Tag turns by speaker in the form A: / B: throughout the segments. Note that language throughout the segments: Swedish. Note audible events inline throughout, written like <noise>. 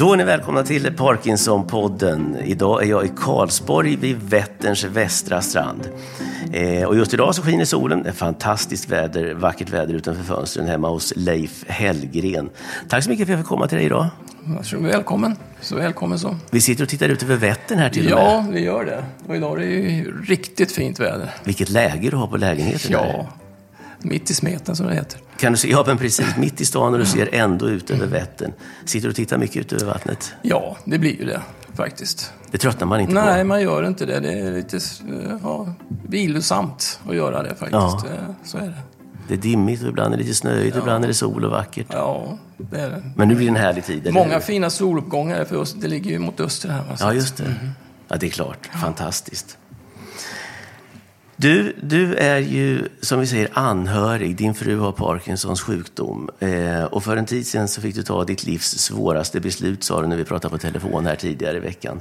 A: Då är ni välkomna till Parkinson-podden. Idag är jag i Karlsborg vid Vätterns västra strand. Eh, och just idag så skiner solen. Det är fantastiskt väder, vackert väder utanför fönstren hemma hos Leif Hellgren. Tack så mycket för att jag fick komma till dig idag.
B: Välkommen. Så välkommen så.
A: Vi sitter och tittar ut över Vättern här till
B: ja,
A: och med.
B: Ja, vi gör det. Och idag är det ju riktigt fint väder.
A: Vilket läge du har på lägenheten.
B: Ja,
A: där.
B: Mitt i smeten som det heter.
A: Kan du se, ja men precis, mitt i stan och du ser ändå ut över Vättern. Sitter du och tittar mycket ut över vattnet?
B: Ja, det blir ju det faktiskt.
A: Det tröttnar man inte
B: Nej,
A: på?
B: man gör inte det. Det är lite ja, vilosamt att göra det faktiskt.
A: Ja.
B: Det- Så är det.
A: Det är dimmigt och ibland är det lite snöigt och ibland är det sol och vackert.
B: Ja, det är det.
A: Men nu blir det en härlig tid,
B: Många
A: hur?
B: fina soluppgångar för oss. Det ligger ju mot öster här. Va?
A: Ja, just det. Ja, det är klart. Fantastiskt. Du, du är ju, som vi säger, anhörig. Din fru har Parkinsons sjukdom. Eh, och för en tid sedan så fick du ta ditt livs svåraste beslut, sa du när vi pratade på telefon här tidigare i veckan.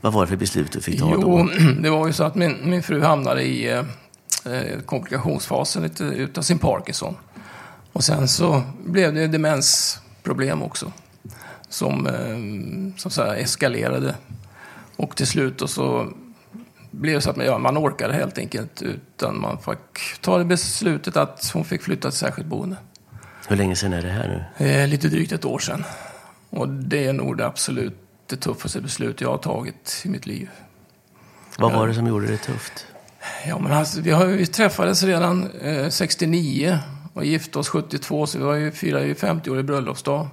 A: Vad var det för beslut du fick ta
B: Jo,
A: då? <clears throat>
B: det var ju så att min, min fru hamnade i eh, eh komplikationsfasen lite utav sin Parkinson. Och sen så blev det demensproblem också. Som, eh, som så här eskalerade. Och till slut och så blev så att man, ja, man orkade helt enkelt. Utan man fick ta det beslutet att hon fick flytta till särskilt boende.
A: Hur länge sedan är det här nu?
B: Eh, lite drygt ett år sedan. Och det är nog det absolut det tuffaste beslut jag har tagit i mitt liv.
A: Vad var det som gjorde det tufft?
B: Ja, men alltså, vi, har, vi träffades redan eh, 69 och gifte oss 72, så vi var ju, firade ju 50-årig bröllopsdag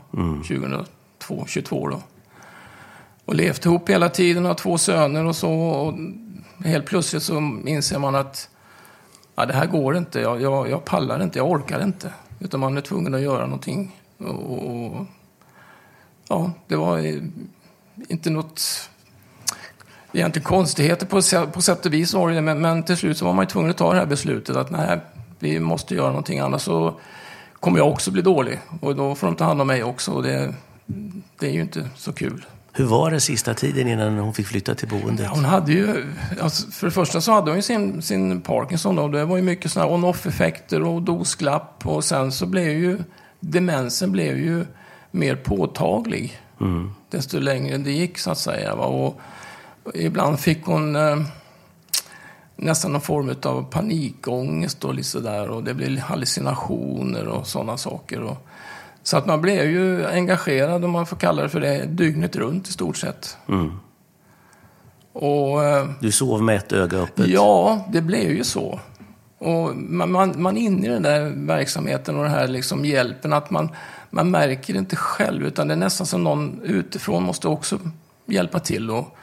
B: 2002, 22 då. Och levt ihop hela tiden, har två söner och så. Och helt plötsligt så inser man att ja, det här går inte, jag, jag, jag pallar inte, jag orkar inte. Utan man är tvungen att göra någonting. Och, och, ja, det var inte något egentligen konstigheter på, på sätt och vis var det, men, men till slut så var man ju tvungen att ta det här beslutet att nej, vi måste göra någonting annars så kommer jag också bli dålig. Och då får de ta hand om mig också och det, det är ju inte så kul.
A: Hur var det sista tiden innan hon fick flytta till boendet?
B: Hon hade ju, alltså, för det första så hade hon ju sin, sin Parkinson och det var ju mycket sådana on-off-effekter och dosglapp och sen så blev ju demensen blev ju mer påtaglig desto längre det gick så att säga. Va? Och, och ibland fick hon eh, nästan någon form av panikångest och lite sådär och det blev hallucinationer och sådana saker. Och, så att man blev ju engagerad, om man får kalla det för det, dygnet runt i stort sett.
A: Mm.
B: Och eh,
A: Du sov med ett öga öppet?
B: ja, det blev ju så. Och man, man, man är inne i den där verksamheten och den här liksom hjälpen att man, man märker det inte själv utan det är nästan som någon utifrån måste också hjälpa till och,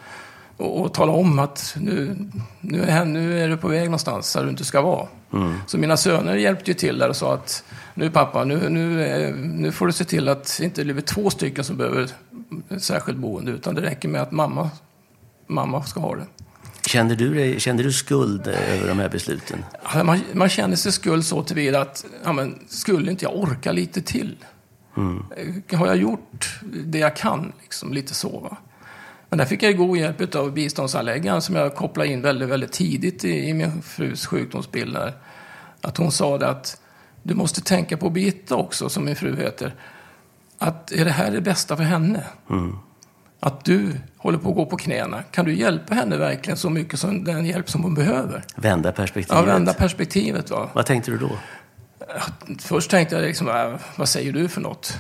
B: och, och tala om att nu, nu, är, nu är du på väg någonstans där du inte ska vara. Så mina söner hjälpte ju till där och sa att nu pappa, nu, nu, eh, nu får du se till att inte det blir två stycken som behöver särskilt boende utan det räcker med att mamma, mamma ska ha det.
A: Kände, du dig, kände du skuld över de här besluten?
B: Man, man känner sig skuld så tillvida att ja, men, skulle inte jag orka lite till? Eh, Har jag gjort det jag kan? Liksom, lite så. Va? Men där fick jag god hjälp av biståndsanläggaren som jag kopplade in väldigt, väldigt tidigt i, i min frus sjukdomsbild. Där. Att hon sa att du måste tänka på Birgitta också, som min fru heter. Att är det här det bästa för henne? Att du håller på att gå på knäna. Kan du hjälpa henne verkligen så mycket som den hjälp som hon behöver?
A: Vända perspektivet?
B: Ja, vända perspektivet. Va?
A: Vad tänkte du då?
B: Först tänkte jag liksom, äh, vad säger du för något?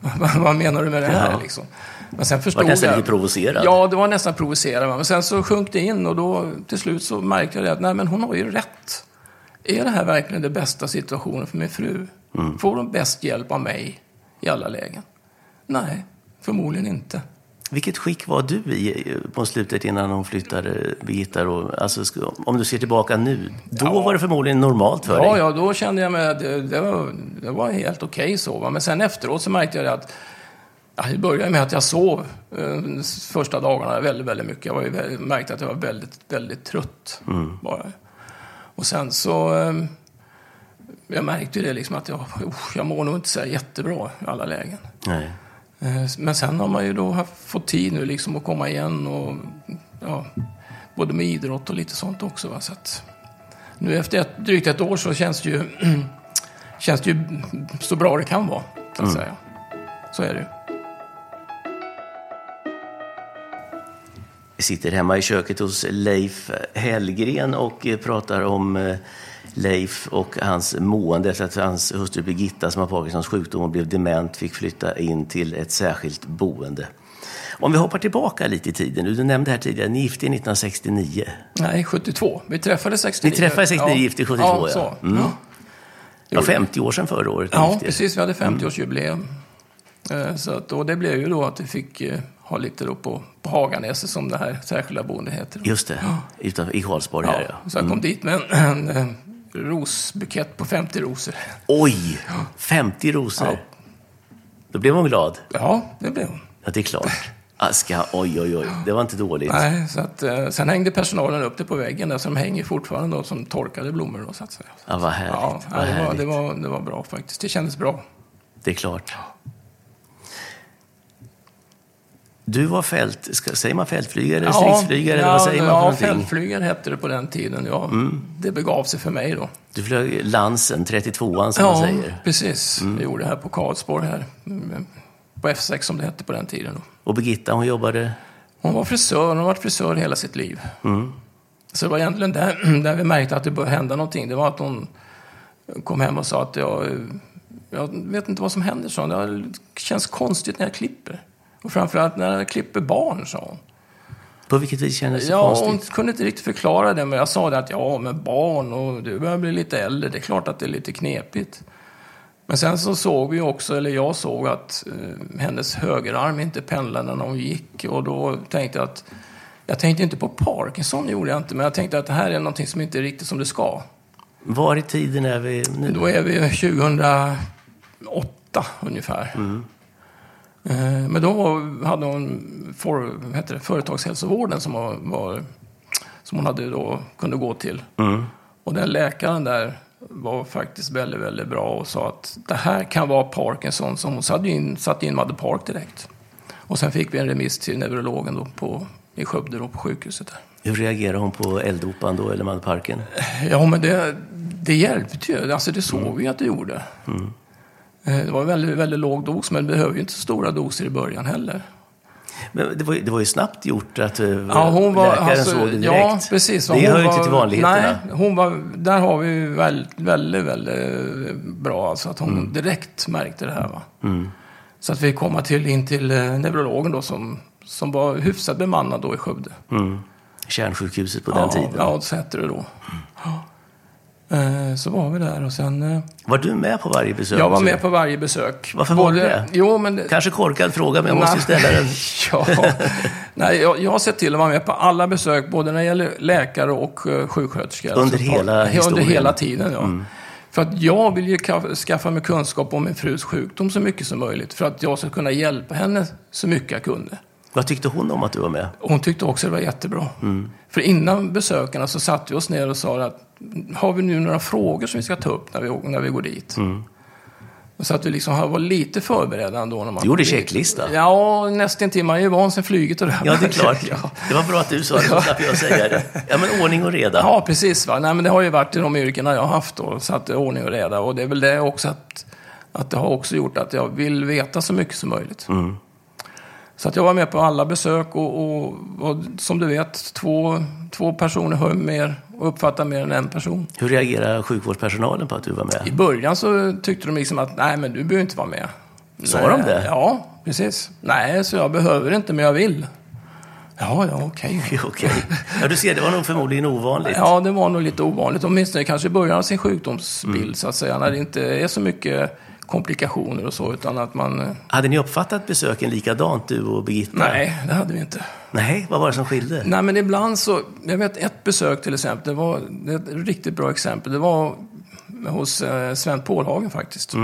B: <laughs> vad menar du med det här?
A: Ja.
B: Liksom? Men sen förstod
A: Var nästan
B: jag.
A: lite provocerad?
B: Ja, det var nästan provocerande. va. Men sen så sjönk det in och då till slut så märkte jag att nej, men hon har ju rätt. Är det här verkligen den bästa situationen för min fru?
A: Mm.
B: Får hon bäst hjälp av mig i alla lägen? Nej, förmodligen inte.
A: Vilket skick var du i på slutet innan hon flyttade, Birgitta? Då? Alltså, om du ser tillbaka nu, då
B: Ja.
A: var det förmodligen normalt för
B: Ja,
A: dig.
B: ja, då kände jag mig att det, det, var, det var helt okej så. Va? Men sen efteråt så märkte jag att ja, det började med att jag sov eh, första dagarna väldigt, väldigt mycket. Jag var märkte att jag var väldigt, väldigt trött. Bara. Och sen så... Eh, jag märkte ju det liksom att jag, usch, jag mår nog inte så jättebra i alla lägen.
A: Nej.
B: Eh, Men sen har man ju då fått tid nu liksom att komma igen och ja, både med idrott och lite sånt också. Va? Så att, nu efter ett, drygt ett år så känns det ju, <clears throat> känns det ju så bra det kan vara. Så att säga. Så är det ju.
A: Sitter hemma i köket hos Leif Hellgren och eh, pratar om eh, Leif och hans mående efter att hans hustru Birgitta som har Parkinsons sjukdom och blev dement fick flytta in till ett särskilt boende. Om vi hoppar tillbaka lite i tiden. Du nämnde här tidigare, ni gifte er 1969.
B: Nej, 72. Vi träffades 69.
A: Ni träffades 69, gifte er 72
B: ja.
A: ja. Mm.
B: ja.
A: Det var 50 år sedan förra året.
B: Ja,
A: gifte
B: precis. Vi hade 50-årsjubileum. Eh, Så att, och det blev ju då att vi fick eh, ha lite då på, på Haganäset som det här särskilda boendet heter.
A: Just det, utanför, i Karlsborg här
B: Ja,
A: ja.
B: så jag kom dit med en, en, rosbukett på 50 rosor.
A: Oj! 50 rosor.
B: Ja.
A: Då blev hon glad.
B: Ja, det blev hon.
A: Ja, det är klart. Aska, oj, oj, oj. Det var inte dåligt.
B: Nej, så att, eh, sen hängde personalen upp det på väggen där, så de hänger fortfarande då, som torkade blommor. Då, så att säga.
A: Ja, vad härligt.
B: Ja,
A: vad
B: ja, det, var,
A: härligt.
B: det, var, det var bra faktiskt. Det kändes bra.
A: Det är klart. Du var fält, ska, säger man fältflygare eller stridsflygare? eller vad säger man
B: ja fältflygare hette det på den tiden. Ja, Det begav sig för mig då.
A: Du flög Lansen, 32an som man
B: Ja,
A: säger.
B: precis. Det gjorde jag här på Karlsborg här. Mm, På F6 som det hette på den tiden. Då.
A: Och Birgitta, hon jobbade...
B: Hon var frisör, hon har varit frisör hela sitt liv.
A: Mm.
B: Så det var egentligen där, <clears throat> där vi märkte att det började hända någonting. Det var att hon kom hem och sa att jag, jag vet inte vad som händer, hon. Det känns konstigt när jag klipper. Och framförallt när jag klipper barn, sa hon.
A: På vilket vis kändes det
B: Ja,
A: konstigt?
B: hon kunde inte riktigt förklara det, men jag sa det att ja, med barn och du börjar bli lite äldre, det är klart att det är lite knepigt. Men sen så såg vi också, eller jag såg att eh, hennes högerarm inte pendlade när hon gick och då tänkte jag att jag tänkte inte på Parkinson, gjorde jag inte, men jag tänkte att det här är någonting som inte är riktigt som det ska.
A: Var i tiden är vi nu?
B: Då är vi 2008 ungefär. Eh, Men då hade hon för, heter det, företagshälsovården som, var, var, som hon hade då, kunde gå till. Och den läkaren där var faktiskt väldigt, väldigt bra och sa att det här kan vara Parkinson. Så hon satte in, satte in Madde Park direkt. Och sen fick vi en remiss till neurologen då på, i Skövde då på sjukhuset där.
A: Hur reagerade hon på eldopan då, eller Madparken?
B: Ja, men det, det hjälpte ju. Alltså det såg vi att det gjorde. Eh, Det var en väldigt, väldigt låg dos, men det behöver ju inte så stora doser i början heller.
A: Men det var, det var ju snabbt gjort att eh,
B: Ja, hon var,
A: läkaren
B: alltså,
A: såg det direkt.
B: Ja, precis.
A: Det hör ju inte till vanligheterna.
B: Nej, hon var, där har vi väldigt, väldigt, väldigt bra. Alltså att hon
A: Mm.
B: direkt märkte det här. Va? Så att vi kom till, in till eh, neurologen då som, som var hyfsat bemannad då i Skövde.
A: Mm. Kärnsjukhuset på den
B: ja,
A: tiden.
B: Ja, det då. Ja. Eh, Så var vi där och sen... eh,
A: Var du med på varje besök?
B: Jag var med på varje besök.
A: Varför var du det?
B: Jo, men...
A: Kanske korkad fråga, men jag måste ställa den. <laughs>
B: ja. Nej, jag, jag har sett till att vara med på alla besök, både när det gäller läkare och uh, sjuksköterskor.
A: Under hela
B: Ja, Under
A: historien? Mm.
B: hela tiden, ja. För att jag vill ju ka- skaffa mig kunskap om min frus sjukdom så mycket som möjligt. För att jag ska kunna hjälpa henne så mycket jag kunde.
A: Vad tyckte hon om att du var med?
B: Hon tyckte också det var jättebra.
A: Mm.
B: För innan besökarna så satte vi oss ner och sa att har vi nu några frågor som vi ska ta upp när vi, när vi går dit?
A: Mm.
B: Så att vi liksom var lite förberedda ändå. När man
A: Du gjorde checklista?
B: Ja, nästintill. Man är ju van sen flyget och det här.
A: Ja, det är <laughs> klart.
B: ja.
A: Det var bra att du sa det, så slapp jag säga det. Ja, men ordning och reda.
B: ja, precis. Va? Nej, men det har ju varit i de yrkena jag har haft då, så att det är ordning och reda. Och det är väl det också att, att det har också gjort att jag vill veta så mycket som möjligt.
A: Mm.
B: Så att jag var med på alla besök och, och, och som du vet, två, två personer hör mer och uppfattar mer än en person.
A: Hur reagerade sjukvårdspersonalen på att du var
B: I
A: med?
B: början så tyckte de liksom att nej, men du behöver inte vara med.
A: Sa
B: nej,
A: de det?
B: Ja, precis. Nej, så jag behöver inte, men jag vill. Ja, ja, okej. <laughs>
A: Okej. Ja, du ser, det var nog förmodligen ovanligt.
B: Ja, det var nog lite ovanligt. Åtminstone kanske i början av sin sjukdomsbild,
A: Mm.
B: så att säga. När det inte är så mycket komplikationer och så, utan att man... eh,
A: Hade ni uppfattat besöken likadant, du och Birgitta?
B: Nej, det hade vi inte.
A: Nej, vad var det som skilde?
B: Nej, men ibland så... Jag vet ett besök till exempel, det var det är ett riktigt bra exempel. Det var hos eh, Sven Pålhagen faktiskt.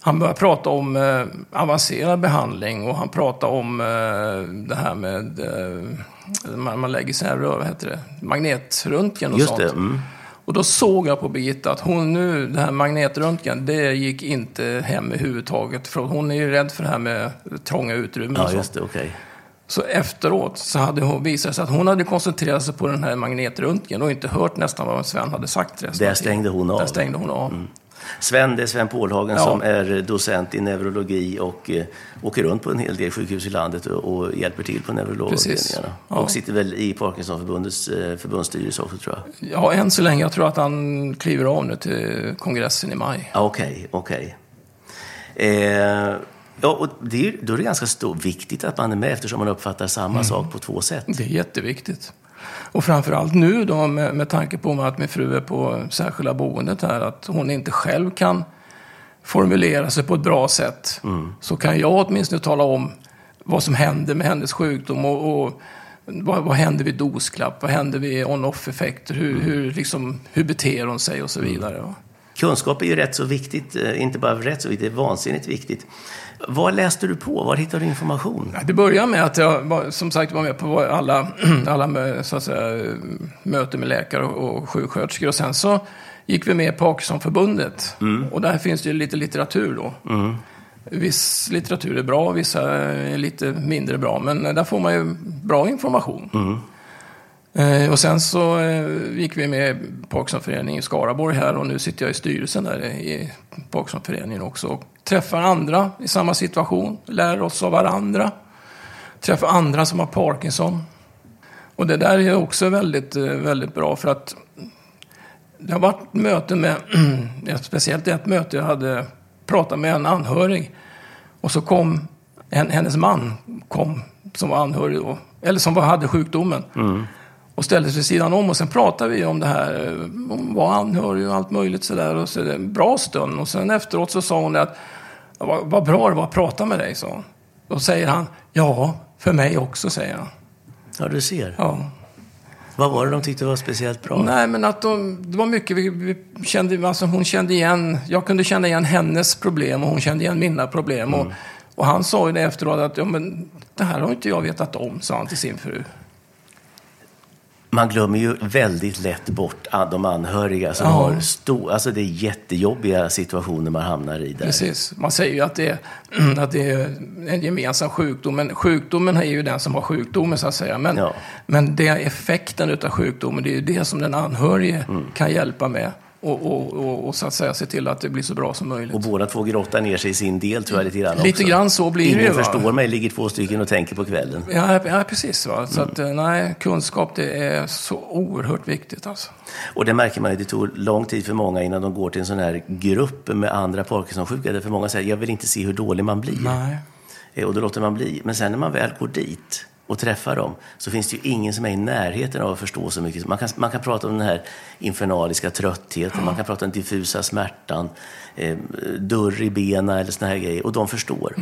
B: Han började prata om eh, avancerad behandling och han pratade om eh, det här med... Eh, man, man lägger så här, vad heter det, magnetröntgen och
A: Just
B: sånt.
A: det. Mm.
B: Och då såg jag på Birgitta att hon nu, det här magnetröntgen, det gick inte hem överhuvudtaget. För hon är ju rädd för det här med trånga utrymmen
A: Ja, just det. Okej.
B: Så efteråt så hade hon visat sig att hon hade koncentrerat sig på den här magnetröntgen och inte hört nästan vad Sven hade sagt
A: Där stängde hon av.
B: Där stängde hon av.
A: Sven, det är Sven Pålhagen
B: Ja.
A: som är docent i neurologi och eh, åker runt på en hel del sjukhus i landet och, och hjälper till på neurologavdelningarna.
B: Ja.
A: Och sitter väl i Parkinsonförbundets eh, förbundsstyrelse också tror jag.
B: Ja, än så länge. Jag tror att han kliver av nu till kongressen i maj.
A: Okej, okej. Eh, ja, och det då är det ganska stor, viktigt att man är med eftersom man uppfattar samma
B: Mm.
A: sak på två sätt.
B: Det är jätteviktigt. Och framförallt nu då med, med tanke på att min fru är på särskilda boendet här, att hon inte själv kan formulera sig på ett bra sätt. Så kan jag åtminstone tala om vad som händer med hennes sjukdom och, och vad, vad händer vid dosklapp, vad händer vid on-off-effekter, hur, hur, liksom, hur beter hon sig och så vidare. va.
A: Kunskap är ju rätt så viktigt, eh, inte bara rätt så viktigt, det är vansinnigt viktigt. Vad läste du på? Var hittade du information?
B: Det började med att jag var, som sagt var med på alla, <clears throat> alla så att säga, möten med läkare och och sjuksköterskor. Och sen så gick vi med Parkinsonförbundet. Och där finns det lite litteratur då. Viss litteratur är bra, vissa är lite mindre bra. Men där får man ju bra information. Eh, och sen så eh, gick vi med Parkinsonföreningen i Skaraborg här och nu sitter jag i styrelsen där i Parkinsonföreningen också. Och träffar andra i samma situation, lär oss av varandra. Träffar andra som har Parkinson. Och det där är också väldigt, eh, väldigt bra för att det har varit möten med, <clears throat> speciellt ett möte jag hade pratat med en anhörig. Och så kom, en, hennes man kom som var anhörig då, eller som hade sjukdomen. Och ställde sig vid sidan om och sen pratade vi om det här, om var anhörig och allt möjligt sådär. Och så är det en bra stund. Och sen efteråt så sa hon att, vad, vad bra det var att prata med dig, sa. Då säger han, ja, för mig också, säger han.
A: Ja, du ser.
B: Ja.
A: Vad var det de tyckte var speciellt bra?
B: Nej, men att de, det var mycket vi, vi kände, alltså hon kände igen, jag kunde känna igen hennes problem och hon kände igen mina problem. Och, och han sa ju det efteråt att, ja men det här har inte jag vetat om, sa han till sin fru.
A: Man glömmer ju väldigt lätt bort de anhöriga som
B: Ja.
A: har stor, alltså det är jättejobbiga situationer man hamnar i där.
B: Precis. Man säger ju att det, är, <clears throat> att det är en gemensam sjukdom, men sjukdomen är ju den som har sjukdomen så att säga. Men,
A: Ja.
B: men det effekten av sjukdomen, det är ju det som den anhörige
A: Mm.
B: kan hjälpa med. Och, och, och, och så att säga se till att det blir så bra som möjligt.
A: Och båda två grottar ner sig i sin del tror jag lite grann
B: Lite
A: också.
B: grann så blir det
A: Ingen
B: ju, va?
A: förstår mig, ligger två stycken och tänker på kvällen.
B: Ja, ja precis. Va? Så
A: Mm.
B: att, eh, nej, kunskap det är så oerhört viktigt. Alltså.
A: Och det märker man ju, det tog lång tid för många innan de går till en sån här grupp med andra Parkinsonsjuka. Därför många säger, jag vill inte se hur dålig man blir.
B: Nej.
A: Eh, Och då låter man bli. Men sen när man väl går dit och träffar dem så finns det ju ingen som är i närheten av att förstå så mycket. Man kan, man kan prata om den här infernaliska tröttheten, man kan prata om diffusa smärtan, eh, dörr i benen eller såna här grejer. Och de förstår.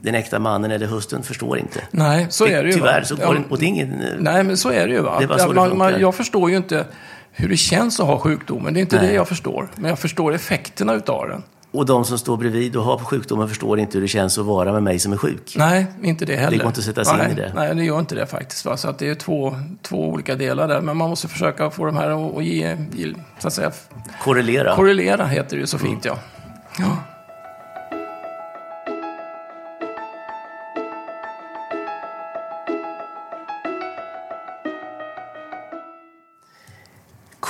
A: Den äkta mannen eller hustrun förstår inte.
B: Nej, så är det ju.
A: Tyvärr
B: va?
A: så går
B: Ja,
A: det, och det är ingen... eh,
B: Nej, men så är det ju. Va?
A: Det bara så det
B: man, man, jag förstår ju inte hur det känns att ha sjukdomen. Det är inte
A: Nej.
B: det jag förstår. Men jag förstår effekterna utav den.
A: Och de som står bredvid och har sjukdomen förstår inte hur det känns att vara med mig som är sjuk.
B: Nej, inte det heller.
A: går inte att sätta sig in
B: nej,
A: i det.
B: Nej, det gör inte det faktiskt. Va? Så att det är två, två olika delar där. Men man måste försöka få de här att att ge, så att säga,
A: Korrelera.
B: korrelera, heter det ju så
A: Mm.
B: fint, ja. ja.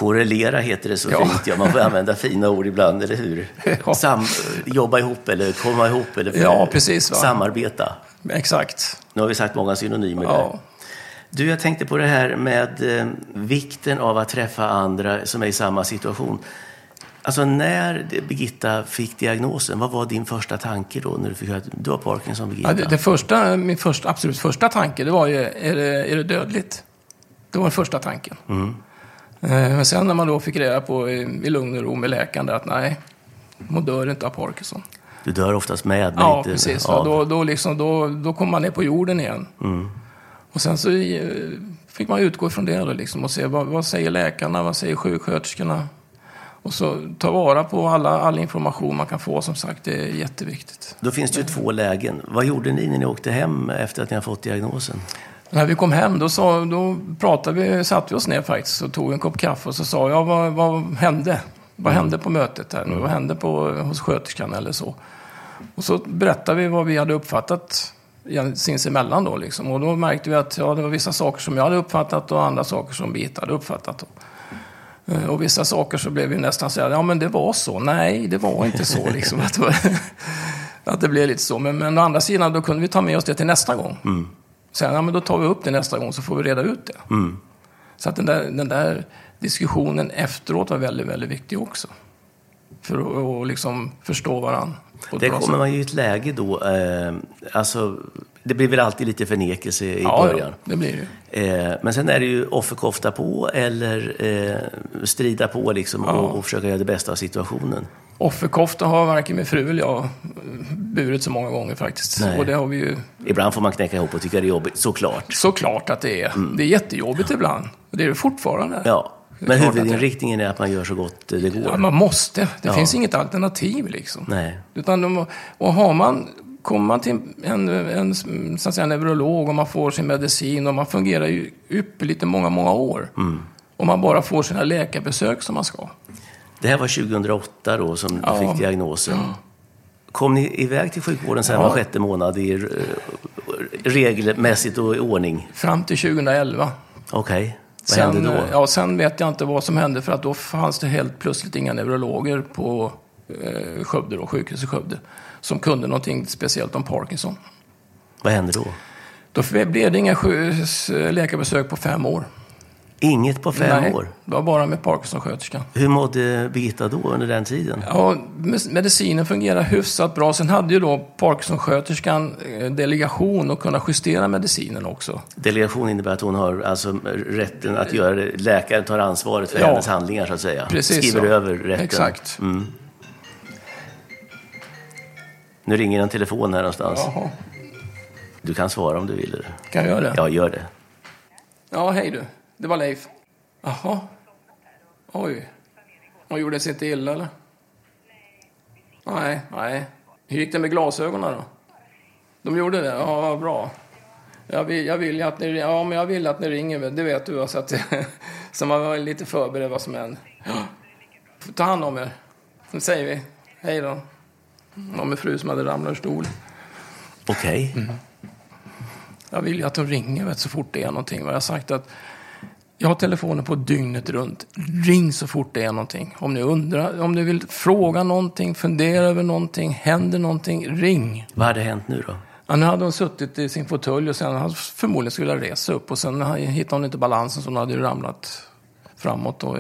A: Korrelera heter det så
B: Ja.
A: fint. Ja, man får använda fina ord ibland, eller hur? <laughs>
B: Ja.
A: Sam, jobba ihop eller komma ihop eller
B: Ja, precis, va?
A: samarbeta.
B: Exakt.
A: Nu har vi sagt många synonymer
B: Ja.
A: där. Du, jag tänkte på det här med eh, vikten av att träffa andra som är i samma situation. Alltså när Birgitta fick diagnosen, vad var din första tanke då när du fick höra att du har Parkinson, Birgitta?
B: Ja, det, det första, min första, absolut första tanke, det var ju, är det, är det dödligt? Det var den första tanken.
A: Mm.
B: Eh, Men sen när man då fick reda på i, lugn och ro med läkaren att nej, hon dör inte av Parkinson.
A: Du dör oftast med, men
B: Ja,
A: inte
B: precis.
A: av.
B: va. Då, då, liksom, då, då kom man ner på jorden igen.
A: Mm.
B: Och sen så eh, fick man utgå ifrån det då, liksom, och se vad, vad säger läkarna, vad säger sjuksköterskorna? Och så ta vara på alla, all information man kan få, som sagt, det är jätteviktigt.
A: Då finns det ju två lägen. Vad gjorde ni när ni åkte hem efter att ni har fått diagnosen?
B: När vi kom hem då, sa, då pratade vi, satte vi oss ner faktiskt och tog en kopp kaffe och så sa jag vad, vad hände? Vad hände på mötet här nu? Vad hände på, hos sköterskan eller så? Och så berättade vi vad vi hade uppfattat sinsemellan då liksom. Och då märkte vi att ja, det var vissa saker som jag hade uppfattat och andra saker som Birgitta hade uppfattat. Då. Eh, Och vissa saker så blev vi nästan så här, ja men det var så. Nej, det var inte så <laughs> liksom. Att <laughs> att det blev lite så. Men, men å andra sidan, då kunde vi ta med oss det till nästa gång. Sen, ja men då tar vi upp det nästa gång så får vi reda ut det. Så att den där, den där diskussionen efteråt var väldigt, väldigt viktig också. För att liksom förstå varandra.
A: Det kommer man ju i ett läge då, eh, alltså, det blir väl alltid lite förnekelse i
B: Ja,
A: början.
B: ja, det blir det.
A: Eh, men sen är det ju offerkofta på eller eh, strida på liksom och, och försöka göra det bästa av situationen.
B: Offerkofta har varken min fru eller jag eh, burit så många gånger faktiskt.
A: Nej.
B: Och det har vi ju
A: Ibland får man knäcka ihop och tycka det är jobbigt, såklart.
B: såklart att det är. Det är jättejobbigt ibland. Och det är det fortfarande.
A: Mm. Ja, men huvudinriktningen är att man gör så gott det går.
B: Ja, man måste. Det
A: Ja.
B: finns inget alternativ liksom.
A: Nej.
B: Utan och har man, kommer man till en, en så att säga, neurolog och man får sin medicin och man fungerar ju ypperligt i många, många år.
A: Mm.
B: Och man bara får sina läkarbesök som man ska.
A: Det här var 2008 då som du
B: Ja.
A: fick diagnosen. Kom ni iväg till sjukvården sen
B: Ja.
A: var sjätte månad i eh, regelmässigt och i ordning?
B: Fram till 2011.
A: Okej, vad hände då?
B: Ja, sen vet jag inte vad som hände för att då fanns det helt plötsligt inga neurologer på eh, Skövde, då, sjukhus i Skövde, som kunde någonting speciellt om Parkinson.
A: Vad hände då?
B: Då blev det inga sju- läkarbesök på fem år.
A: Inget på fem
B: Nej,
A: år?
B: det var bara med Parkinson-sköterskan.
A: Hur mådde Birgitta då under den tiden?
B: Ja, med- medicinen fungerar hyfsat bra. Sen hade ju då Parkinson-sköterskan eh, delegation att kunna justera medicinen också.
A: Delegation innebär att hon har alltså rätten att göra det. Läkaren tar ansvaret för
B: Ja.
A: hennes handlingar så att säga.
B: Precis
A: Skriver
B: så.
A: över rätten.
B: Exakt.
A: Mm. Nu ringer en telefon här någonstans.
B: Jaha,
A: Du kan svara om du vill.
B: kan jag göra det?
A: Ja, gör det.
B: Ja, hej du. Det var Leif. Jaha. Oj. Hon gjorde sig inte illa, eller? Nej, nej. Hur gick det med glasögonen då? De gjorde det? Ja, vad bra. Jag vill, jag vill att ni, ja, men jag vill att ni ringer, det vet du. Så, att, <laughs> så man var lite förberedd vad som händer. Ja. Ta hand om er. Nu säger vi hej då. Någon med fru som hade ramlat ur stol.
A: Okej.
B: Mm. Jag vill ju att de ringer vet, så fort det är någonting. Jag har sagt att jag har telefonen på dygnet runt. Ring så fort det är någonting. Om ni undrar, om ni vill fråga någonting, fundera över någonting, händer någonting, ring.
A: Vad hade hänt nu då?
B: Ja, nu hade hon suttit i sin fåtölj och sen hade förmodligen skulle resa upp och sen hittade hon inte balansen så hon hade ju ramlat framåt. Och,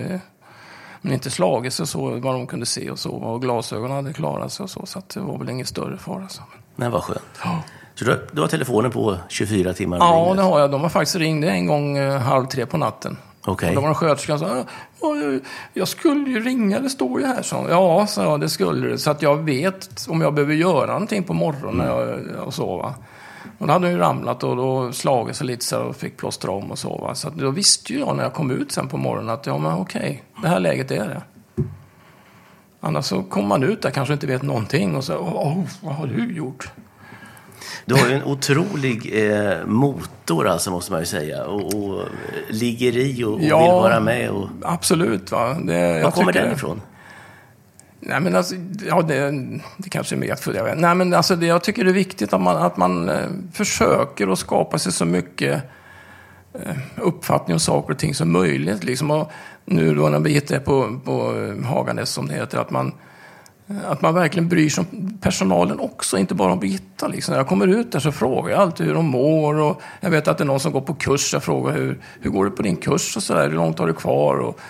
B: men inte slagit sig så vad de kunde se och så. Och glasögonen hade klarat sig och så. Så att det var väl ingen större fara. Så.
A: Nej, vad skönt.
B: Ja.
A: Så du, du har telefonen på 24 timmar
B: Ja,
A: dygnet?
B: det har jag. De har faktiskt ringt en gång eh, halv tre på natten. Och då var det sköterskan som sa, "Ja, jag- skulle ju ringa, det står ju här. Så, ja, sa jag, det skulle du. Så att jag vet om jag behöver göra någonting på morgonen jag och så. Va? Och då hade hon ju ramlat och då slagit sig lite så och fick plåstra om och så. Va? Så att då visste ju jag när jag kom ut sen på morgonen att ja, men okej, det här läget är det. Annars så kommer man ut där kanske inte vet någonting och så, åh, vad har du gjort?
A: Du har ju en otrolig eh, motor alltså, måste man ju säga. Och, och eh, ligger i och, och
B: Ja.
A: vill vara med. Och,
B: Absolut. Va? Det,
A: var kommer
B: tycker-
A: den ifrån?
B: Nej, men alltså, ja, det, det kanske är medfött. Jag vet. Nej, men alltså, det, jag tycker det är viktigt att man, att man eh, försöker att skapa sig så mycket eh, uppfattning om saker och ting som möjligt. Liksom. Och nu då när Birgitta är på, på eh, Haganäs, som det heter, att man, eh, att man verkligen bryr sig om personalen också, inte bara om Birgitta. Liksom. När jag kommer ut där så frågar jag alltid hur de mår. Och jag vet att det är någon som går på kurs. Jag frågar hur, hur går det på din kurs och så där, hur långt har du kvar? Och,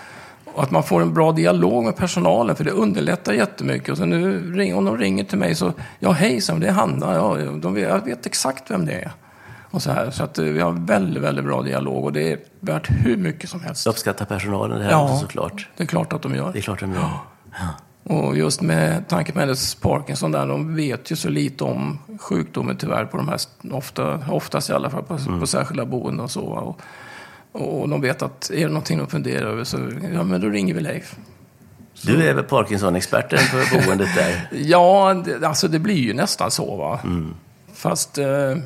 B: och att man får en bra dialog med personalen, för det underlättar jättemycket. Och så nu, om de ringer till mig så, ja hejsan, det är Hanna. Ja, de vet, jag vet exakt vem det är. Och så här, så att eh, vi har väldigt, väldigt bra dialog och det är värt hur mycket som helst.
A: Uppskattar personalen det här
B: Ja.
A: också såklart?
B: Det är klart att de gör.
A: Det är klart de gör.
B: Och just med tanke på hennes Parkinson där, de vet ju så lite om sjukdomen tyvärr på de här, ofta, oftast i alla fall, på, på särskilda boenden och så. Och, och de vet att är det någonting de funderar över så, ja men då ringer vi Leif.
A: Du är väl Parkinson-experten på boendet där? <laughs>
B: Ja, det, alltså det blir ju nästan så va. Fast eh, Eh,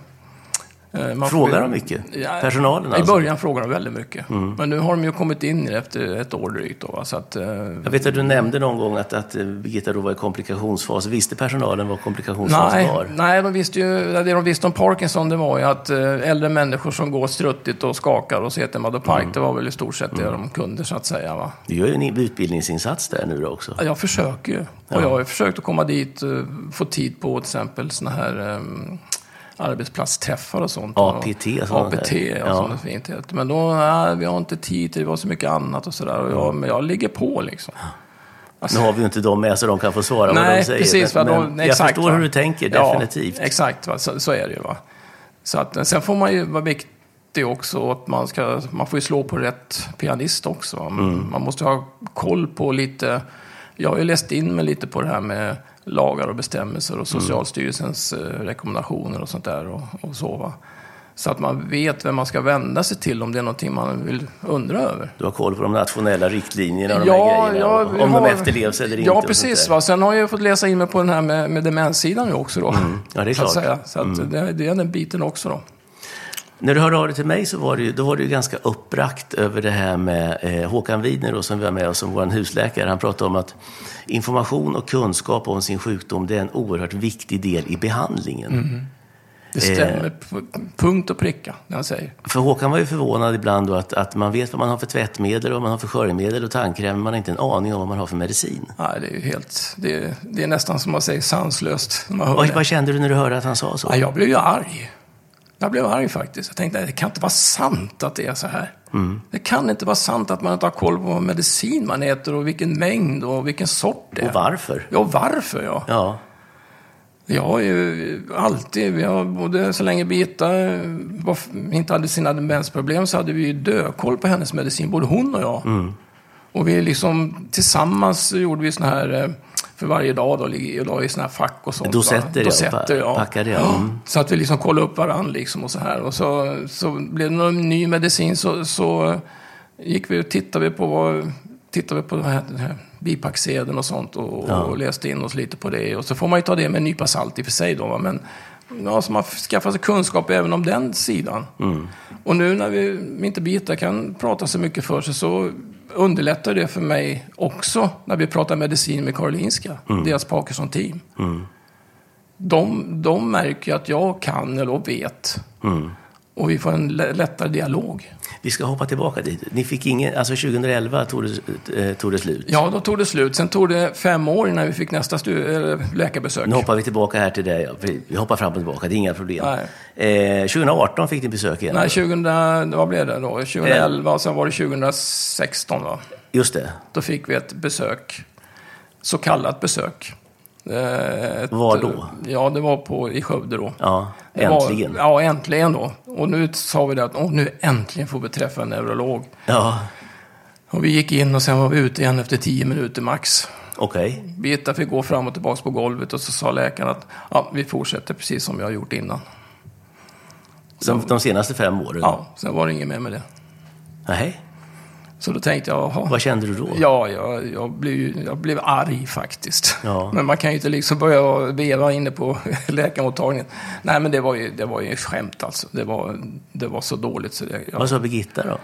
B: man
A: Frågar de mycket?
B: Ja,
A: Personalen
B: I
A: alltså?
B: början frågar de väldigt mycket. Men nu har de ju kommit in i efter ett år drygt. Då? Så att, eh,
A: Jag vet att du nämnde någon gång att, att eh, Birgitta då var i komplikationsfas. Visste personalen vad komplikationsfas
B: Nej,
A: var?
B: nej de visste ju, det de visste om Parkinson det var ju att eh, äldre människor som går struttigt och skakar och ser till Madopark,
A: Mm.
B: det var väl i stort sett det de kunde så att säga. Va?
A: Du gör ju en utbildningsinsats där nu då också.
B: Ja, Jag försöker ju. Och jag har ju försökt att komma dit, eh, få tid på till exempel såna här um, arbetsplatsträffar och sånt.
A: APT och sånt
B: APT,
A: där.
B: ja,
A: Ja.
B: som det fint heter. Men då, nej, vi har inte tid, det var så mycket annat och sådär. Och jag, Men jag ligger på liksom. Alltså,
A: Nu har vi ju inte dem med så de kan få svara vad
B: Nej,
A: de säger.
B: precis.
A: men, men
B: nej,
A: jag
B: exakt,
A: förstår
B: va.
A: hur du tänker,
B: Ja,
A: definitivt.
B: exakt, va, så, så är det ju. Va? Så att, sen får man ju vara viktig också att man, ska, man får ju slå på rätt pianist också.
A: Mm.
B: Man måste ha koll på lite... Jag har ju läst in mig lite på det här med lagar och bestämmelser
A: Mm.
B: och Socialstyrelsens eh, rekommendationer och sånt där. Och, och så, va? så att man vet vem man ska vända sig till om det är någonting man vill undra över.
A: Du har koll på de nationella riktlinjerna och de
B: Ja,
A: här grejerna.
B: ja,
A: om
B: vi
A: de
B: har-
A: efterlevs eller inte.
B: Ja, precis. Va? Sen har jag fått läsa in mig på den här med, med demenssidan nu också. Då,
A: Ja, det är
B: så att
A: klart. Mm.
B: säga. Så att det, det är den biten också. Då.
A: När du hörde av dig till mig så var ju, då var ju ganska uppbrakt över det här med eh, Håkan Widner då, som vi har med oss som vår husläkare. Han pratade om att information och kunskap om sin sjukdom det är en oerhört viktig del i behandlingen.
B: Mm. Det
A: Eh.
B: stämmer på punkt och pricka, det han säger.
A: För Håkan var ju förvånad ibland då att, att man vet vad man har för tvättmedel och vad man har för sköljmedel och tandkräm, men man har inte en aning om vad man har för medicin.
B: Nej, det är ju helt... Det, det är nästan som man säger sanslöst man
A: Vad, vad kände du när du hörde att han sa så?
B: Ja, jag blev ju arg. Jag blev arg faktiskt. Jag tänkte, det kan inte vara sant att det är så här.
A: Mm.
B: Det kan inte vara sant att man inte har koll på vad medicin man äter och vilken mängd och vilken sort det är.
A: Och varför?
B: Ja, varför ja.
A: Ja,
B: Jag har ju alltid, vi har både så länge Birgitta var, inte hade sina demensproblem så hade vi ju dökoll på hennes medicin, både hon och jag.
A: Mm.
B: Och vi liksom tillsammans gjorde vi såna här, eh, för varje dag då, ligger- och la i såna här fack och sånt. va?
A: Dosetter, ja,
B: Dosetter,
A: pa-
B: ja.
A: packade, ja. Mm. <gasps>
B: Så att vi liksom kollade upp varandra liksom och så här. Och så, så blev det någon ny medicin så, så gick vi och tittade vi på vad, tittade vi på den här, den här bipacksedeln och sånt och,
A: Ja.
B: och läste in oss lite på det. Och så får man ju ta det med en nypa salt i och för sig då. va. Men ja, så man skaffar sig kunskap även om den sidan.
A: Mm.
B: Och nu när vi inte Birgitta kan prata så mycket för sig så underlättar det för mig också när vi pratar medicin med Karolinska,
A: Mm.
B: deras Parkinson-team. De, de märker att jag kan eller vet.
A: Mm.
B: Och vi får en lä- lättare dialog.
A: vi ska hoppa tillbaka dit. Ni fick ingen, alltså 2011 tog det, eh, tog det slut.
B: Ja, då tog det slut. Sen tog det fem år innan vi fick nästa läkarbesök.
A: Nu hoppar vi tillbaka här till det. ja. Vi- hoppar fram och tillbaka, det är inga problem. Eh, 2018 fick ni besök igen.
B: Nej, 2000, vad blev det då? 2011 och sen var det 2016 va?
A: Just det.
B: Då fick vi ett besök. Så kallat besök. Eh, Ett,
A: Var då?
B: Ja, det var på, i Skövde då.
A: Ja,
B: Det var-
A: äntligen.
B: ja, äntligen då. Och nu sa vi det att åh, nu äntligen får vi träffa en neurolog.
A: Ja,
B: Och vi gick in och sen var vi ute igen efter tio minuter max.
A: okej.
B: Birgitta fick gå fram och tillbaka på golvet och så sa läkaren att ja, vi fortsätter precis som vi har gjort innan.
A: De, de senaste fem åren?
B: Ja, sen var det inget mer med det.
A: Nej.
B: Så då tänkte jag, jaha.
A: Vad kände du då?
B: Ja, jag, jag, blev, jag blev arg faktiskt.
A: Ja.
B: Men man kan ju inte liksom börja veva inne på <laughs> läkarmottagningen. Nej, men det var ju, det var ju ett skämt alltså. Det var, det var så dåligt så det... Jag,
A: Vad sa Birgitta då?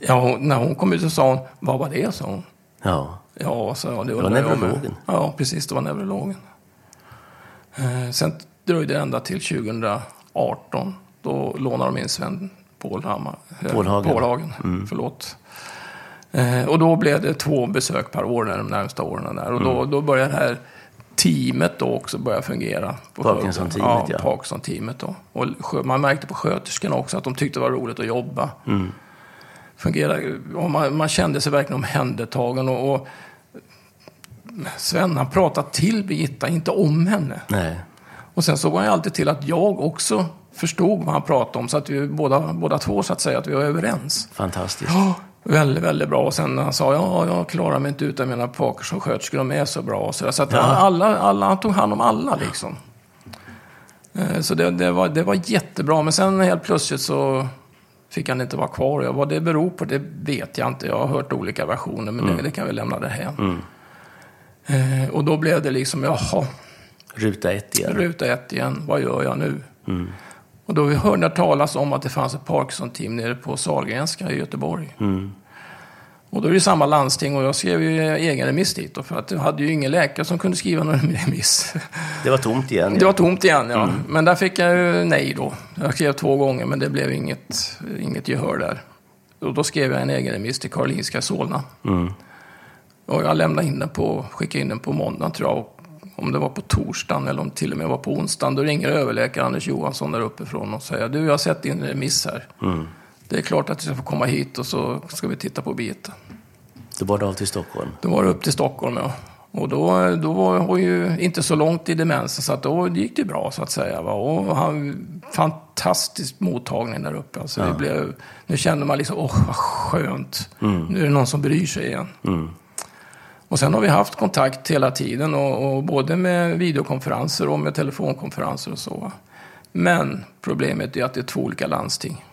B: ja, hon, när hon kom ut så sa hon, vad var det? sa hon.
A: Ja,
B: Ja, så ja, det
A: var
B: med.
A: neurologen.
B: Ja, precis. Det var neurologen. Eh, sen dröjde det ända till 2018. Då lånade de in Sven Pålhammar. eh,
A: Pålhagen.
B: Pålhagen, förlåt. Eh, och då blev det två besök per år de närmsta åren. Där. Och då, då började det här teamet då också börja fungera.
A: Parkinson-teamet,
B: ja. Parkinson-teamet då. Och man märkte på sköterskorna också att de tyckte det var roligt att jobba. Fungerade, och man, man kände sig verkligen omhändertagen. Och, och Sven han pratade till Birgitta, inte om henne.
A: nej.
B: Och sen såg han ju alltid till att jag också förstod vad han pratade om. Så att vi båda, båda två så att säga, att vi var överens.
A: Fantastiskt.
B: Ja, väldigt, väldigt bra. Och sen när han sa, ja, jag klarar mig inte utan mina Parkinson-sköterskor, de är så bra. Och så så att
A: Ja.
B: alla, alla, han tog hand om alla liksom. Eh, Så det, det, var, det var jättebra. Men sen helt plötsligt så fick han inte vara kvar. Ja, vad det beror på, det vet jag inte. Jag har hört olika versioner, men det, det kan vi lämna därhän. Eh, och då blev det liksom, jaha,
A: Ruta ett igen.
B: ruta ett igen, vad gör jag nu? Och då hörde jag talas om att det fanns ett Parkinson-team nere på Sahlgrenska i Göteborg. Och då är det samma landsting och jag skrev ju egen remiss dit. Då, för att jag hade ju ingen läkare som kunde skriva någon <laughs> remiss.
A: Det var tomt igen.
B: Det var tomt igen, ja. Men där fick jag ju nej då. Jag skrev två gånger, men det blev inget, inget gehör där. Och då skrev jag en egen remiss till Karolinska Solna. Och jag lämnade in den på, skickade in den på måndagen tror jag. Om det var på torsdagen eller om det till och med var på onsdagen. Då ringer överläkare Anders Johansson där uppifrån och säger du, jag har sett din remiss här. Det är klart att du ska få komma hit och så ska vi titta på biten.
A: Då var det av till Stockholm.
B: Då var det upp till Stockholm, ja. Och då, då var hon ju inte så långt i demensen, så att då gick det bra, så att säga. Va? Och han, fantastisk mottagning där uppe. Alltså, vi blev, nu kände man liksom, åh, vad skönt. Nu är det någon som bryr sig igen. Och sen har vi haft kontakt hela tiden, och, och både med videokonferenser och med telefonkonferenser och så. Men problemet är att det är två olika landsting.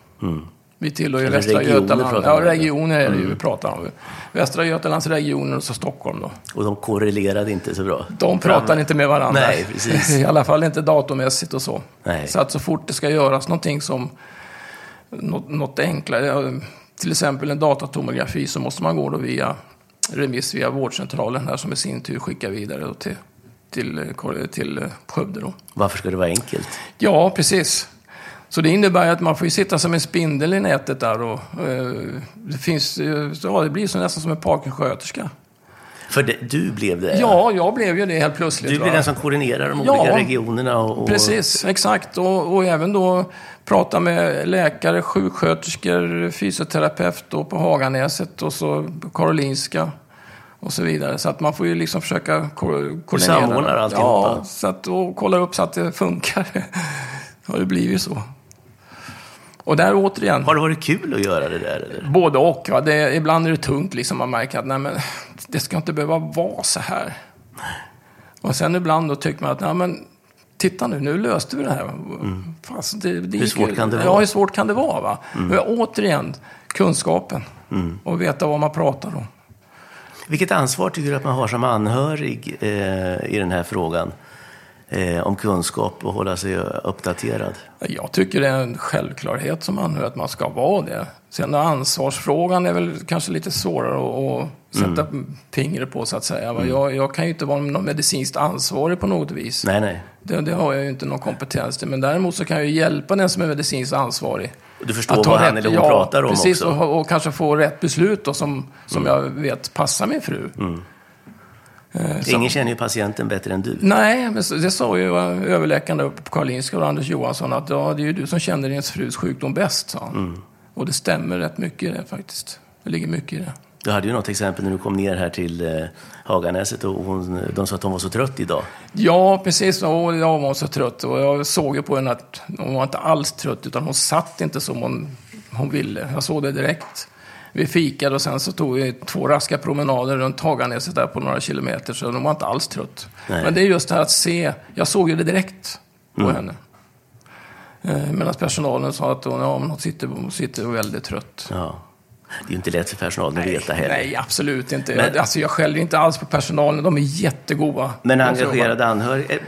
B: Vi tillhör ju
A: Eller
B: Västra Götaland. Ja, regioner är det ju vi pratar om. Västra Götalandsregionen och så Stockholm då.
A: Och de korrelerade inte så bra.
B: De pratar inte med varandra.
A: Nej, precis. <laughs>
B: I alla fall inte datormässigt och så.
A: Nej.
B: Så att så fort det ska göras någonting som något, något enklare, till exempel en datatomografi, så måste man gå då via remiss via vårdcentralen här som i sin tur skickar vidare till, till, till Skövde. Då.
A: Varför ska det vara enkelt?
B: Ja, precis. Så det innebär att man får ju sitta som en spindel i nätet där och eh, det finns, ja det blir så nästan som en Parkinsköterska.
A: För det, du blev det?
B: Ja, jag blev ju det helt plötsligt.
A: Du
B: va?
A: blir den som koordinerar de
B: Ja.
A: olika regionerna och... och
B: Precis, exakt. Och, och även då prata med läkare, sjuksköterskor, fysioterapeut då på Haganäset och så Karolinska och så vidare. Så att man får ju liksom försöka ko- koordinera.
A: samordnar alltihopa.
B: Ja, så att, och kolla upp så att det funkar. <laughs> Det blir ju så. Och där återigen,
A: Har det varit kul att göra det där? Eller?
B: både och. Va? Det, ibland är det tungt, liksom. man märker att nej, men, det ska inte behöva vara så här. Och sen ibland då tycker man att nej, men, titta nu, nu löste vi det här. Fast det, det gick
A: svårt
B: ju-
A: kan det
B: Ja,
A: vara?
B: hur svårt kan det vara? Va? Men återigen, kunskapen. Och veta vad man pratar om.
A: Vilket ansvar tycker du att man har som anhörig eh, i den här frågan? Eh, om kunskap och hålla sig uppdaterad?
B: Jag tycker det är en självklarhet som anhörig att man ska vara det. Sen ansvarsfrågan är väl kanske lite svårare att, sätta fingret på så att säga. va. Jag, jag kan ju inte vara någon medicinskt ansvarig på något vis.
A: Nej, nej.
B: Det, det har jag ju inte någon kompetens till. Men däremot så kan jag ju hjälpa den som är medicinskt ansvarig.
A: Du förstår
B: Att
A: vad han
B: rätt-
A: eller hon
B: ja,
A: pratar om
B: precis,
A: också? Mm.
B: Och, och kanske få rätt beslut då, som, som jag vet passar min fru. Så-
A: Ingen känner ju patienten bättre än du.
B: Nej, men det sa ju eh, överläkaren där uppe på Karolinska och Anders Johansson att ja, det är ju du som känner din frus sjukdom bäst, sa han.
A: Mm.
B: Och det stämmer rätt mycket i det faktiskt. Det ligger mycket i det.
A: Du hade ju något exempel när du kom ner här till eh, Haganäset och hon, de sa att hon var så trött idag.
B: Ja, precis. Och jag var så trött. Och jag såg ju på henne att hon var inte alls trött, utan hon satt inte som hon, hon ville. Jag såg det direkt. Vi fikade och sen så tog vi två raska promenader runt Haganäset där på några kilometer, så hon var inte alls trött.
A: Nej.
B: Men det är just det här att se. Jag såg ju det direkt på
A: Mm.
B: henne. Eh, Medan personalen sa att hon, ja, hon, sitter, hon sitter väldigt trött.
A: Ja. Det är ju inte lätt för personalen att veta heller.
B: Nej, absolut inte.
A: Men-
B: Jag, alltså, jag skäller inte alls på personalen. De är jättegoda.
A: Men
B: De
A: engagerade anhöriga.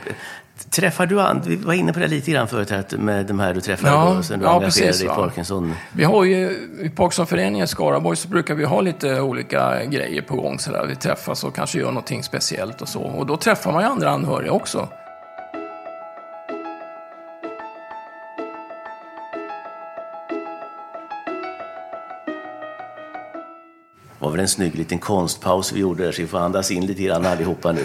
A: Träffar du vi var inne på det lite grann förut, här, med de här du träffade
B: Ja,
A: då, sen du
B: ja,
A: engagerade
B: precis,
A: dig i. Parkinson.
B: Vi har ju i Parkinsonföreningen i Skaraborg så brukar vi ha lite olika grejer på gång. Så där. Vi träffas och kanske gör någonting speciellt och så. Och då träffar man ju andra anhöriga också.
A: Väl en snygg liten konstpaus vi gjorde där, så vi får andas in lite grann allihopa nu.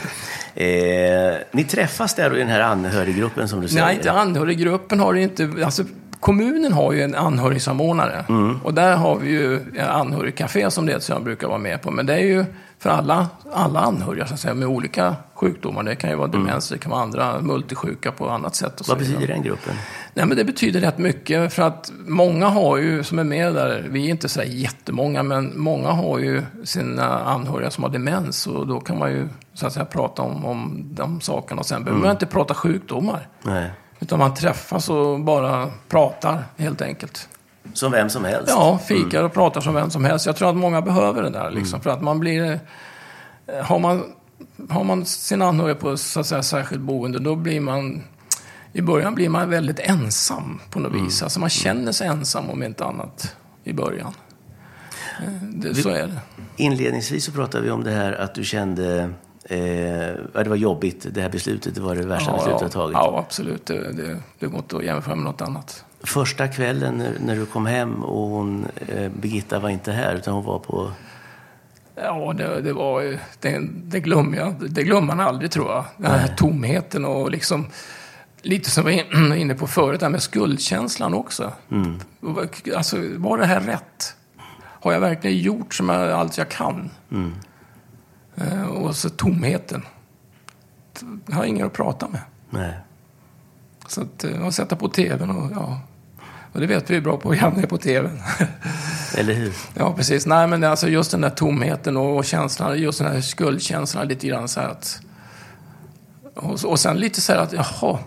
A: Eh, ni träffas där i den här anhöriggruppen som du säger?
B: Nej, inte anhöriggruppen har det inte. Alltså, kommunen har ju en anhörigsamordnare. Och där har vi ju en anhörigcafé som det som jag brukar vara med på. Men det är ju för alla, alla anhöriga så att säga, med olika sjukdomar. Det kan ju vara demens, det kan vara andra multisjuka på annat sätt.
A: Vad betyder den gruppen?
B: Nej, men det betyder rätt mycket för att många har ju, som är med där, vi är inte så jättemånga, men många har ju sina anhöriga som har demens och då kan man ju så att säga prata om, om de sakerna och sen behöver man inte prata sjukdomar.
A: Nej.
B: Utan man träffas och bara pratar helt enkelt.
A: Som vem som helst?
B: Ja, fikar och pratar som vem som helst. Jag tror att många behöver det där liksom, för att man blir... eh, Har man, har man sin anhöriga på så att säga, särskilt boende, då blir man i början blir man väldigt ensam på något vis. Alltså man känner sig ensam om inte annat i början. Eh, Det, så är det.
A: Inledningsvis så pratade vi om det här att du kände eh, ja, det var jobbigt. Det här beslutet det var det värsta beslutet du har tagit.
B: ja, absolut. Det, det, det går inte att jämföra med något annat.
A: Första kvällen när, du kom hem och hon, eh, Birgitta var inte här utan hon var på...
B: Ja, det, det var det, det, glömmer jag, det glömmer man aldrig tror jag. Den här tomheten och liksom lite som vi var <clears throat> inne på förut, det här med skuldkänslan också. Alltså, var det här rätt? Har jag verkligen gjort som jag, allt jag kan? Eh, och så tomheten. Jag har ingen att prata med.
A: Nej.
B: Så att, eh, och sätta på tvn och ja. Och det vet vi är bra på, Janne är på tvn.
A: Eller hur?
B: Ja, precis. Nej, men alltså just den där tomheten och, känslan, just den här skuldkänslan lite grann så att... Och, och sen lite så här att, jaha,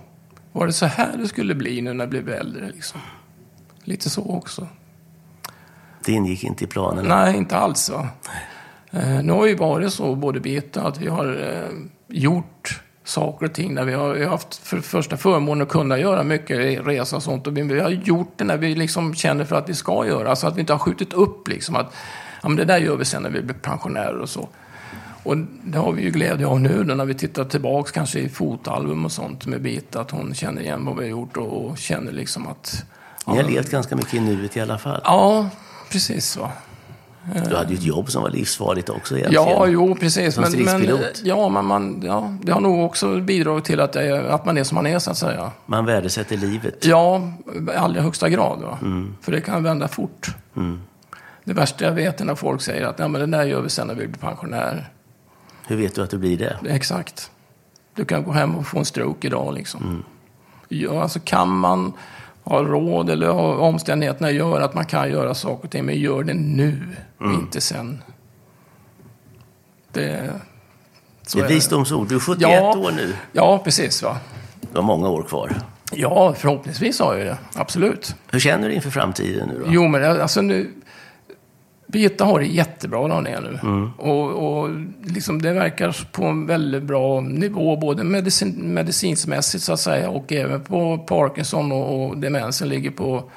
B: var det så här det skulle bli nu när jag blev äldre liksom? Lite så också.
A: Det ingick inte i planerna.
B: Nej, inte alls va. Eh, nu har ju varit så, både Birgitta, att vi har eh, gjort saker och ting där vi har, vi har haft för första förmånen att kunna göra mycket resa och sånt. Och vi, vi har gjort det när vi liksom känner för att vi ska göra. Så att vi inte har skjutit upp liksom att ja, men det där gör vi sen när vi blir pensionärer och så. Och det har vi ju glädje av nu när vi tittar tillbaks kanske i fotalbum och sånt med Birgitta. Att hon känner igen vad vi har gjort och, och känner liksom att...
A: Ni har levt ganska mycket i nuet i alla fall.
B: Ja, precis va.
A: Du hade ju ett jobb som var livsfarligt också egentligen.
B: Ja, jo, precis.
A: Som
B: Men, men,
A: stridspilot.
B: ja, men man, ja, det har nog också bidragit till att, det, är- att man är som man är, så att säga.
A: Man värdesätter livet.
B: Ja, i allra högsta grad.
A: Mm.
B: För det kan vända fort. Det värsta jag vet är när folk säger att ja, men det där gör vi sen när vi blir pensionärer.
A: Hur vet du att du blir det?
B: Exakt. Du kan gå hem och få en stroke idag. Liksom.
A: Mm.
B: Ja, alltså kan man ha råd eller omständigheterna gör att man kan göra saker och ting, men gör det nu,
A: Mm.
B: inte sen. Det, så
A: Det är
B: är
A: visdomsord. Du är 71
B: Ja.
A: år nu.
B: Ja, precis. va.
A: Du har många år kvar.
B: Ja, förhoppningsvis har jag det. Absolut.
A: Hur känner du inför framtiden nu då?
B: Jo, men alltså nu... Birgitta har det jättebra där är nu. Och, och liksom det verkar på en väldigt bra nivå, både medicin, medicinsmässigt så att säga och även på Parkinson och, och demensen ligger på,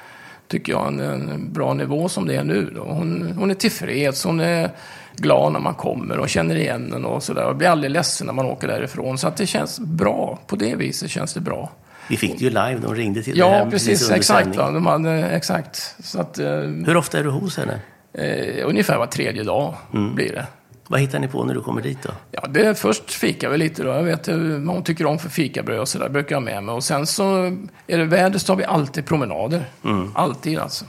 B: tycker jag, en, en bra nivå som det är nu. Då. Hon, hon är tillfreds, hon är glad när man kommer och känner igen den och sådär. Och blir aldrig ledsen när man åker därifrån. Så att det känns bra. På det viset känns det bra.
A: Vi fick det ju live. De ringde till
B: Ja, precis.
A: under
B: Exakt. Va? De hade, exakt. Så att, eh,
A: Hur ofta är du hos henne?
B: Eh, ungefär var tredje dag blir det.
A: Vad hittar ni på när du kommer dit då?
B: Ja, det först fikar vi lite då. Jag vet vad hon tycker om för fikabröd och sådär. brukar jag med mig. Och sen så är det väder så har vi alltid promenader. Alltid alltså.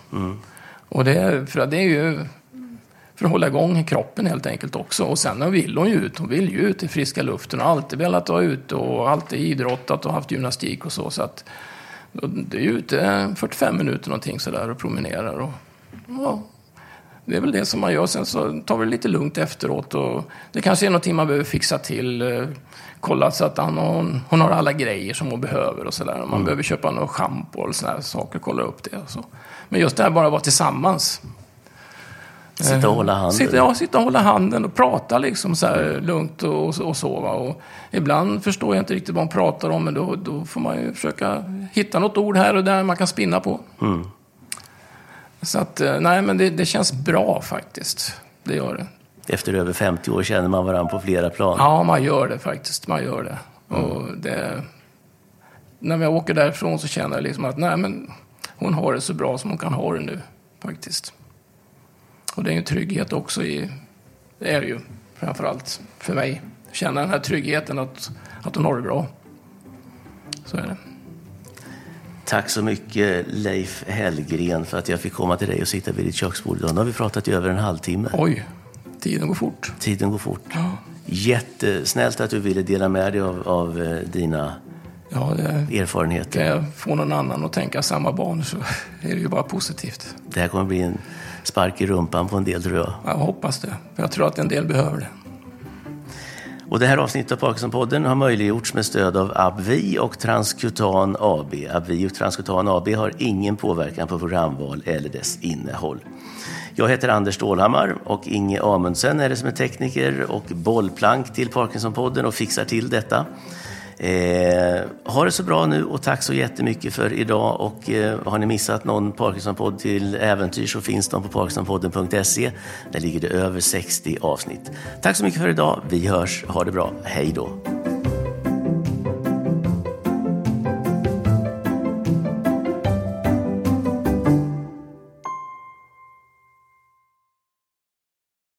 B: Och det för det är ju för att hålla igång kroppen helt enkelt också. Och sen vill hon ju ut. Hon vill ju ut i friska luften. Har alltid velat vara ute och alltid idrottat och haft gymnastik och så. Så att det är ju ute 45 minuter någonting sådär och promenerar. Och, ja, det är väl det som man gör. Sen så tar vi det lite lugnt efteråt. Och det kanske är någonting man behöver fixa till. eh, Kolla så att han, hon, hon har alla grejer som hon behöver och sådär. Om man behöver köpa något schampo eller sådana saker, kolla upp det. Och så. Men just det här bara att vara tillsammans.
A: Sitta och hålla handen?
B: Sitta, ja, sitta och hålla handen och prata liksom så här lugnt och, och så. Va? Och ibland förstår jag inte riktigt vad hon pratar om, men då, då får man ju försöka hitta något ord här och där man kan spinna på. Så att, eh, nej, men det, det känns bra faktiskt. Det gör det.
A: Efter över 50 år känner man varandra på flera plan.
B: Ja, man gör det faktiskt. Man gör det. Och det när jag åker därifrån så känner jag liksom att nej, men hon har det så bra som hon kan ha det nu. Faktiskt. Och det är ju en trygghet också i... Det är det ju. Framförallt för mig. Känna den här tryggheten att, att hon har det bra. Så är det.
A: Tack så mycket Leif Hellgren för att jag fick komma till dig och sitta vid ditt köksbord idag. Nu har vi pratat i över en halvtimme.
B: Oj, tiden går fort.
A: Tiden går fort.
B: Ja,
A: Jättesnällt att du ville dela med dig av, av eh, dina
B: ja det,
A: erfarenheter.
B: kan jag få någon annan att tänka samma barn så är det ju bara positivt.
A: Det här kommer bli en spark i rumpan på en del tror jag.
B: Jag hoppas det. Jag tror att en del behöver det.
A: Och det här avsnittet av Parkinsonpodden har möjliggjorts med stöd av Abvi och Transkutan AB. Abvi och Transkutan AB har ingen påverkan på programval eller dess innehåll. Jag heter Anders Stålhammar och Inge Amundsen är det som är tekniker och bollplank till Parkinsonpodden och fixar till detta. Eh, ha det så bra nu och tack så jättemycket för idag. Och eh, har ni missat någon Parkinson-podd till äventyr så finns de på parkinsonpodden.se. Där ligger det över 60 avsnitt. Tack så mycket för idag. Vi hörs. Ha det bra. Hej då.